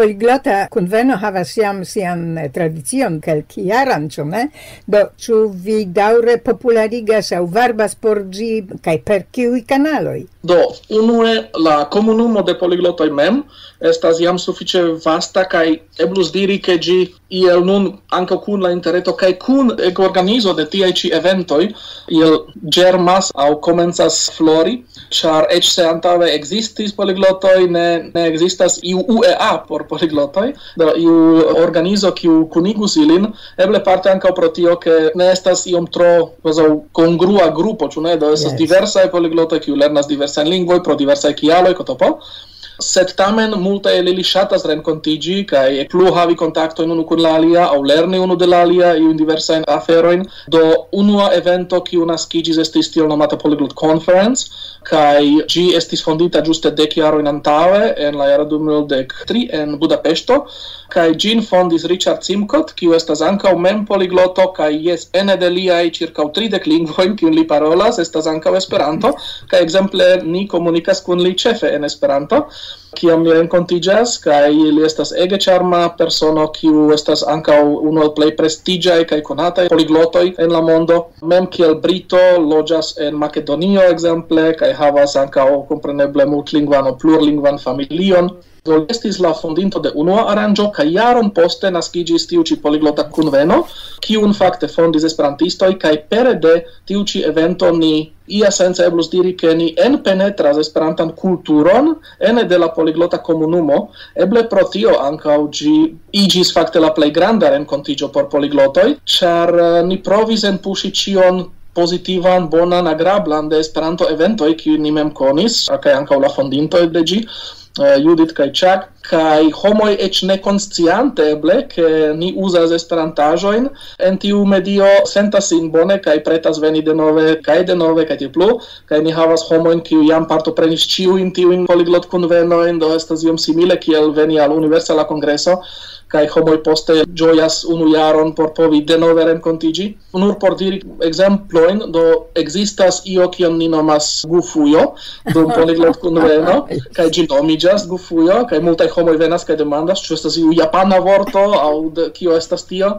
poliglota conveno havas siam sian eh, tradicion kelkjaran, ĉu ne? Do ĉu vi daŭre popularigas aŭ varbas por ĝi kaj per kiuj kanaloj? Do, unue, la comunumo de poliglotoi mem estas iam suffice vasta kaj eblus diri, ke gi iel nun ankaŭ kun la interreto kaj kun organizo de tiai ci eventoj iel germas aŭ komencas flori, char ec se antave existis poliglotoj, ne, ne existas iu UEA por poliglotoj, do iu organizo kiu kunigus ilin, eble parte ankaŭ pro tio, ke ne estas iom tro kvazaŭ kongrua grupo, ĉu ne? Do estas yes. diversae poliglotoi kiu lernas diversae diverse lingue, pro diversaj kialoj, kotp. sed tamen multa el ili shatas renkontigi kaj plu havi kontakto unu kun la alia aŭ lerni unu de la alia iun diversajn aferoin Do unua evento ki una skigis estis tiel nomata Polyglot Conference kaj gi estis fondita ĝuste dek in antave en la era 2003 en Budapeŝto kaj gin fondis Richard Simcott, ki estas ankaŭ mem poligloto kaj jes ene de liaj ĉirkaŭ 30 lingvojn ki li parolas estas ankaŭ Esperanto kaj ekzemple ni komunikas kun li ĉefe en Esperanto kiam ni renkontiĝas kaj li estas ege charma persono kiu estas ankaŭ unu el plej prestiĝaj kaj konataj poliglotoj en la mondo. Mem kiel brito loĝas en Makedonio ekzemple kaj havas ankaŭ kompreneble multlingvan aŭ plurlingvan familion. Do estis la fondinto de unua aranĝo kaj jaron poste naskiĝis tiu ĉi poliglota kunveno, kiun fakte fondis esperantistoj kaj pere de tiu ĉi evento ni ia senza eblus diri che ni en penetras esperantan culturon ene de la poliglota comunumo, eble pro tio ancau gi igis facte la plei granda rencontigio por poliglotoi, char uh, eh, ni provis en pusi cion positivan, bonan, agrablan de Esperanto eventoj, ki ni mem konis, kaj anka la fondinto de gi, uh, eh, Judith kaj Chuck, kai homoi eĉ ne consciante eble ke ni uzas esperantajoin en tiu medio sentas sin bone kai pretas veni denove kai denove kai tiel plu. Kai ni havas homojn ki jam partoprenis ĉiujn tiujn poliglot kunvenojn do estas iom simile kiel veni al universala kongreso. Kai homoi poste joyas unu jaron por povi denove renkontiĝi. Nur por diri ekzemplojn, do existas io kion ni nomas gufujo, dum poliglot conveno kai gi nomijas gufujo, kai multaj homoj venas kaj demandas ĉu estas iu japana vorto aŭ de, kio estas tio.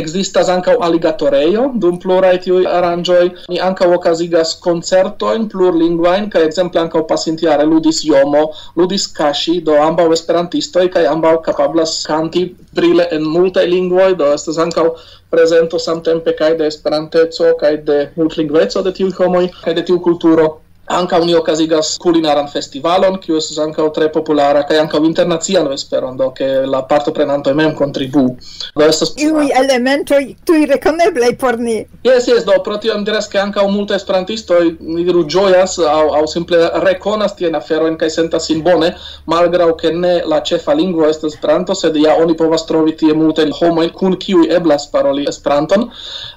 Ekzistas ankaŭ aligatorejo dum pluraj tiuj aranĝoj. Ni ankaŭ okazigas koncertojn plurlingvajn kaj ekzemple ankaŭ pasintjare ludis Jomo, ludis Kaŝi, do ambaŭ esperantistoj kaj ambaŭ kapablas kanti brile en multaj lingvoj, do estas ankaŭ prezento samtempe kaj de esperanteco kaj de multlingveco de tiuj homoj kaj de tiu kulturo. Anca uni okasigas culinaran festivalon, kiu estas anca tre populara kaj ankaŭ internazian vesperon, do ke la parto prenanto mem contribu. Do estas Iui elementoi tui reconeblei por ni. Yes, yes, do pro tio diras ke ankaŭ multaj esperantisto, ni diru gioias, au, au simple reconas tien aferojn kaj sentas in bone, malgrau ke ne la cefa lingua estas Esperanto, sed ja oni povas trovi tie multe homo kun kiuj eblas paroli Esperanton.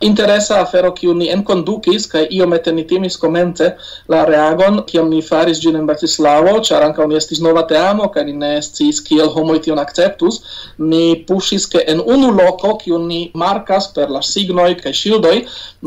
Interesa afero kiu ni enkondukis io mette ni timis komence la real agon kiam ni faris gin en Bratislavo, char ankaŭ ni estis nova teamo kaj ni ne estis kiel homoj tion akceptus, ni puŝis ke en unu loko, kiu ni markas per la signoj kaj ŝildoj,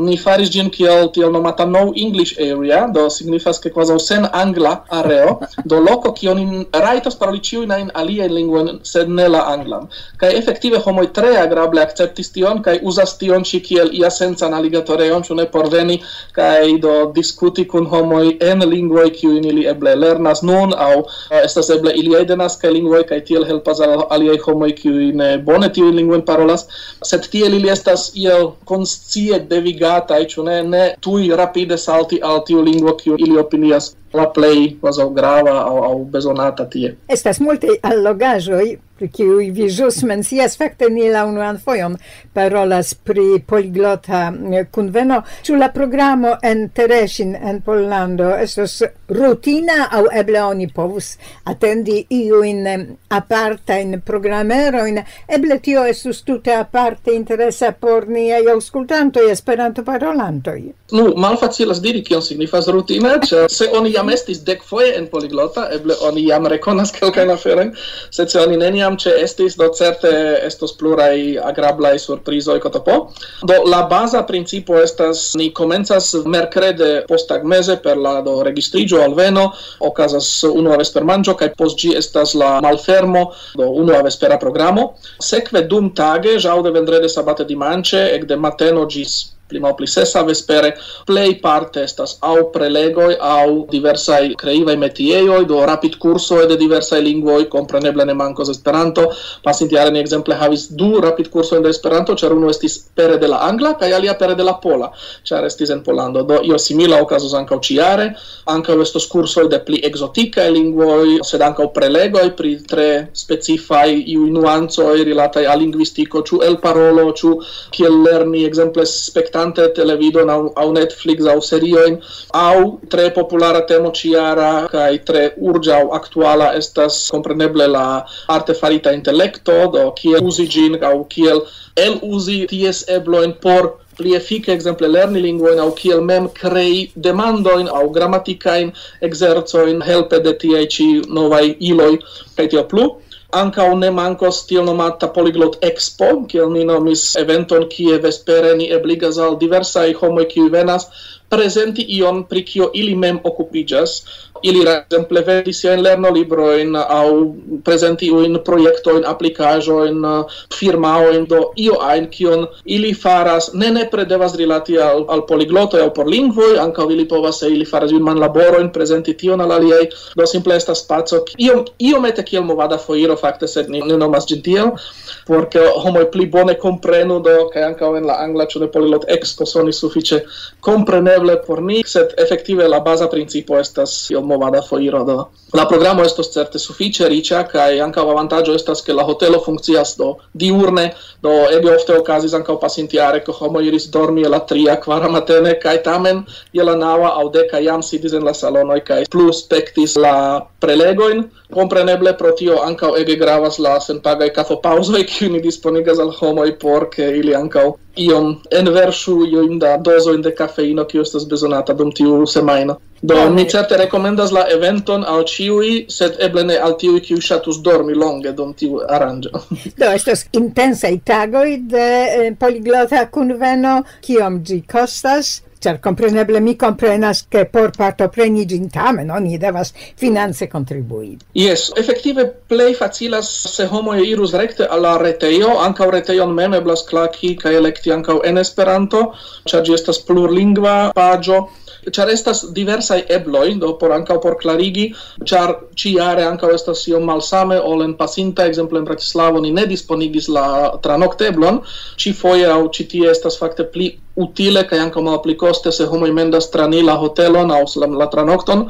ni faris gin kiel tiel nomata no English area, do signifas ke kvazaŭ sen angla areo, do loko kiu ni rajtas paroli ĉiujn ajn aliajn lingvojn, sed ne la anglan. Kaj efektive homoj tre agrable akceptis tion kaj uzas tion ĉi kiel ia sencan aligatoreon, ĉu ne por veni kaj do diskuti kun homoj en lingvoj kiu ili eble lernas nun aŭ eh, estas eble iliaj denaskaj lingvoj kaj tiel helpas al aliaj homoj kiuj ne eh, bone tiujn lingvojn parolas, sed tiel ili estas iel konscie devigataj, ĉu ne, ne tuj rapide salti al tiu lingvo kiu ili opinias la plej kvazaŭ grava aŭ, aŭ bezonata tie. Estas multaj allogaĵoj pri kiuj vi ĵus mencias, fakte ni la unuan fojon parolas pri poliglota eh, kunveno, ĉu la programo en Tereŝin en Pollando estos rutina aŭ eble oni povus atendi iujn eh, apartajn programerojn, eble tio estus tute aparte interesa por niaj aŭskultantoj Esperanto-parolantoj. Nu, malfacilas diri kion signifas rutina, ĉar se oni jam estis dekfoje en poliglota, eble oni jam rekonas kelkajn aferojn, sed se oni neniam neniam ce estis, do certe estos plurai agrablai surprizoi cotopo. Do la baza principo estas, ni comenzas mercrede postagmeze per la do registrigio alveno, ocasas unua vespermangio, cae post gi estas la malfermo, do unua vespera programo. Sekve dum tage, jaude, vendrede, sabate, dimanche, ec de mateno gis pli malpli sesa vespere, plej parte estas au prelegoi, au diversai kreivaj metiejoj, do rapid curso de diversai lingvoj, compreneble ne mankos Esperanto. Pasintjare ni exemple havis du rapid kursojn de Esperanto, cer uno estis pere de la angla kaj alia pere de la pola, cer estis en polando, Do io simila okazos ankaŭ ĉiare, ankaŭ estos kursoj de pli ekzotikaj lingvoj, sed ankaŭ prelegoi, pri tre specifai iuj nuancoj rilatai al linguistico, ciu el parolo, ciu kiel lerni exemple, spektakolo ŝatante televidon au, au Netflix au serioin au tre populara temo ciara kai tre urgia au aktuala estas kompreneble la artefarita intelekto do kiel uzi gin au kiel el uzi ties eblojn por pli efike ekzemple lerni lingvojn aŭ kiel mem krei demandojn aŭ gramatikajn ekzercojn helpe de tiaj ĉi novaj iloj. Kaj tio plu Ankaŭ ne mankos tiel nomata Polyglot Expo, kiel ni nomis eventon, kie vespere ni ebligas al diversai homoi kiuj venas, prezenti ion pri kio ili mem okupiĝas, ili exemple vendi siajn in aŭ in projektojn, aplikaĵojn, firmaojn, do io ein kion ili faras, ne ne devas rilati al, al poligloto al por lingvoj, anka ili povas se ili faras in manlaborojn, prezenti tion al aliaj, do simple estas io io mete kiel movada foiro fakte, sed ni ne nomas gentil porque homo pli bone comprenu do kaj anka en la angla ĉu de poliglot expo soni sufiĉe kompreneble por ni, sed efektive la baza principo estas iom movada foiro do. La programo estos certe sufiĉe riĉa kaj ankaŭ avantaĝo estas ke la hotelo funkcias do diurne. Do eble ofte okazis ankaŭ pasintiare, ke homo iris dormi la tria kvara matene kaj tamen je la naŭa aŭ deka jam sidis en la salonoj kaj plus spektis la prelegojn. Compreneble pro tio ankaŭ ege gravas la senpagaj kafopaŭzoj kiuj ni disponigas al homoj por ke ili ankaŭ iom enversu iom da dozoin de kafeino kiu estas bezonata dum tiu semajno. Do okay. mi certe rekomendas la eventon al ĉiuj, sed eble ne al tiuj kiu ŝatus dormi longe dum tiu aranĝo. Do estas intensaj tagoj de eh, poliglota kunveno, kiom ĝi kostas Cer compreneble mi comprenas ke por partopreni gin tamen oni devas finance contribui. Yes, effettive play facilas se homo irus rekte alla reteio, anca ankaŭ retejon mem eblas klaki ca electi anca en Esperanto, cer gi estas plurlingva pagio, char estas diversai ebloi, do por anca por clarigi, char ciare anca estas iom malsame, ol en pasinta, exemple en Bratislavo, ni ne disponigis la tranokteblon ci foie au ci tie estas fakte pli utile kaj ankaŭ malpli koste se homoj mendas trani la hotelon aŭ la, la tranokton,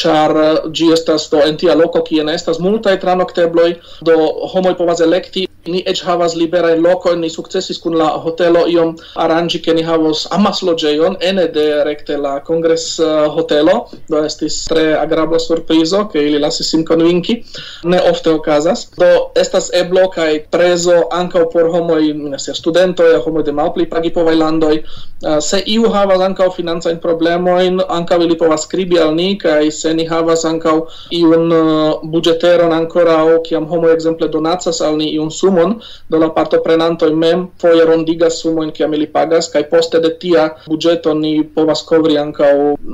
ĉar eh, ĝi estas do en tia loko kie ne estas multaj tranoktebloj, do homoj povas elekti Ni eĉ havas liberajn lokojn, ni sukcesis kun la hotelo iom aranĝi ke ni havos amasloĝejon ene de rekte la kongres eh, hotelo, do estis tre agrabla surprizo ke ili lasis sin konvinki. Ne ofte okazas. Do estas eblo kaj prezo ankaŭ por homoj, ne studentoj, homoj de malpli pagipovaj landoj. Eh, se iu havas ankaŭ financajn problemojn, ankaŭ ili povas skribi al ni kaj se ni havas ankaŭ iun eh, buĝeteron ankoraŭ kiam homoj ekzemple donacas al ni iun sumon sumon, do la partoprenantoj mem foje rondigas sumojn kiam ili pagas kaj poste de tia budgeto ni povas kovri ankaŭ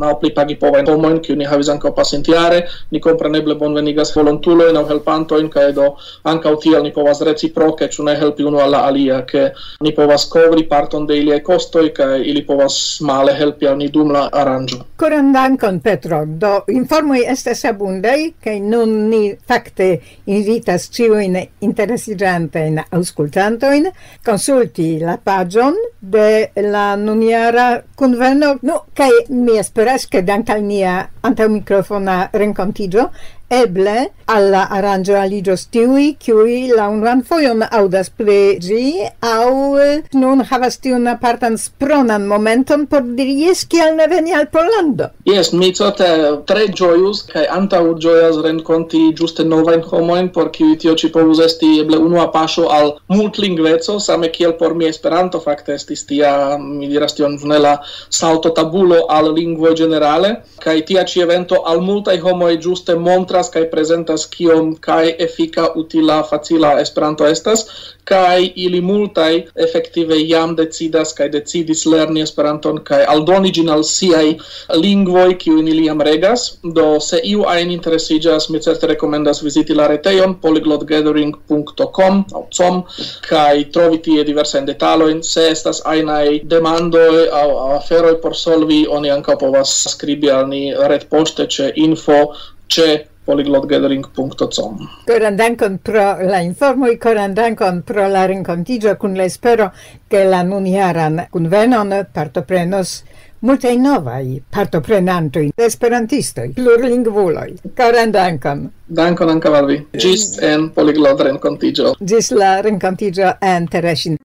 aŭ plipagi povajn homojn kiu ni havis ankaŭ pasintjare, ni kompreneble bonvenigas volontulojn aŭ helpantojn kaj do ankaŭ tiel ni povas reciproke ĉu ne helpi unu al la alia ke ni povas kovri parton de iliaj kostoj kai ili povas male helpi al ni dum la aranĝo. coran dankon Petro, do informoj estes abundei che nun ni fakte invitas ĉiujn interesiĝantojn atentajn aŭskultantojn consulti la pagion de la nuniara conveno no kaj mi esperas, che dank al nia antaŭmikrofona rencontigio Eble alla arrangio aliĝos tiuj, qui la unuan foion audas pregi, au eh, nun havas tiun apartan spronan momenton por diri jes kiel ne veni al Pollando. Yes, mi certe tre gioius, kai antau gioias renconti giuste novain homoin, por kiui tio ci povus esti eble unua pasio al multlingveco, same kiel por mi Esperanto fakte estis tia, mi diras tion vnela salto tabulo al lingvo generale, kai tia ci evento al multai homoi giuste montra montras kai presentas kiom kai efika, utila, facila Esperanto estas kaj ili multaj efektive jam decidas kaj decidis lerni Esperanton kaj aldoni gin al siaj kiu kiujn ili jam regas. Do se iu ajn interesiĝas, mi certe rekomendas viziti la retejon polyglotgathering.com aŭ com kaj trovi tie diversajn detalojn. Se estas ajnaj demandoj aŭ, aŭ aferoj por solvi, oni ankaŭ povas skribi al ni retpoŝte ĉe info che polyglotgathering.com. Koran dankon pro la informo, koran dankon pro la renkontiĝo kun la espero, che la nuniaran kun venon partoprenos multe novai partoprenantoi esperantistoi, plurlingvuloi. Koran dankon. Dankon ankaŭ valvi. Gis en polyglot renkontiĝo. Gis la renkontiĝo en Teresin.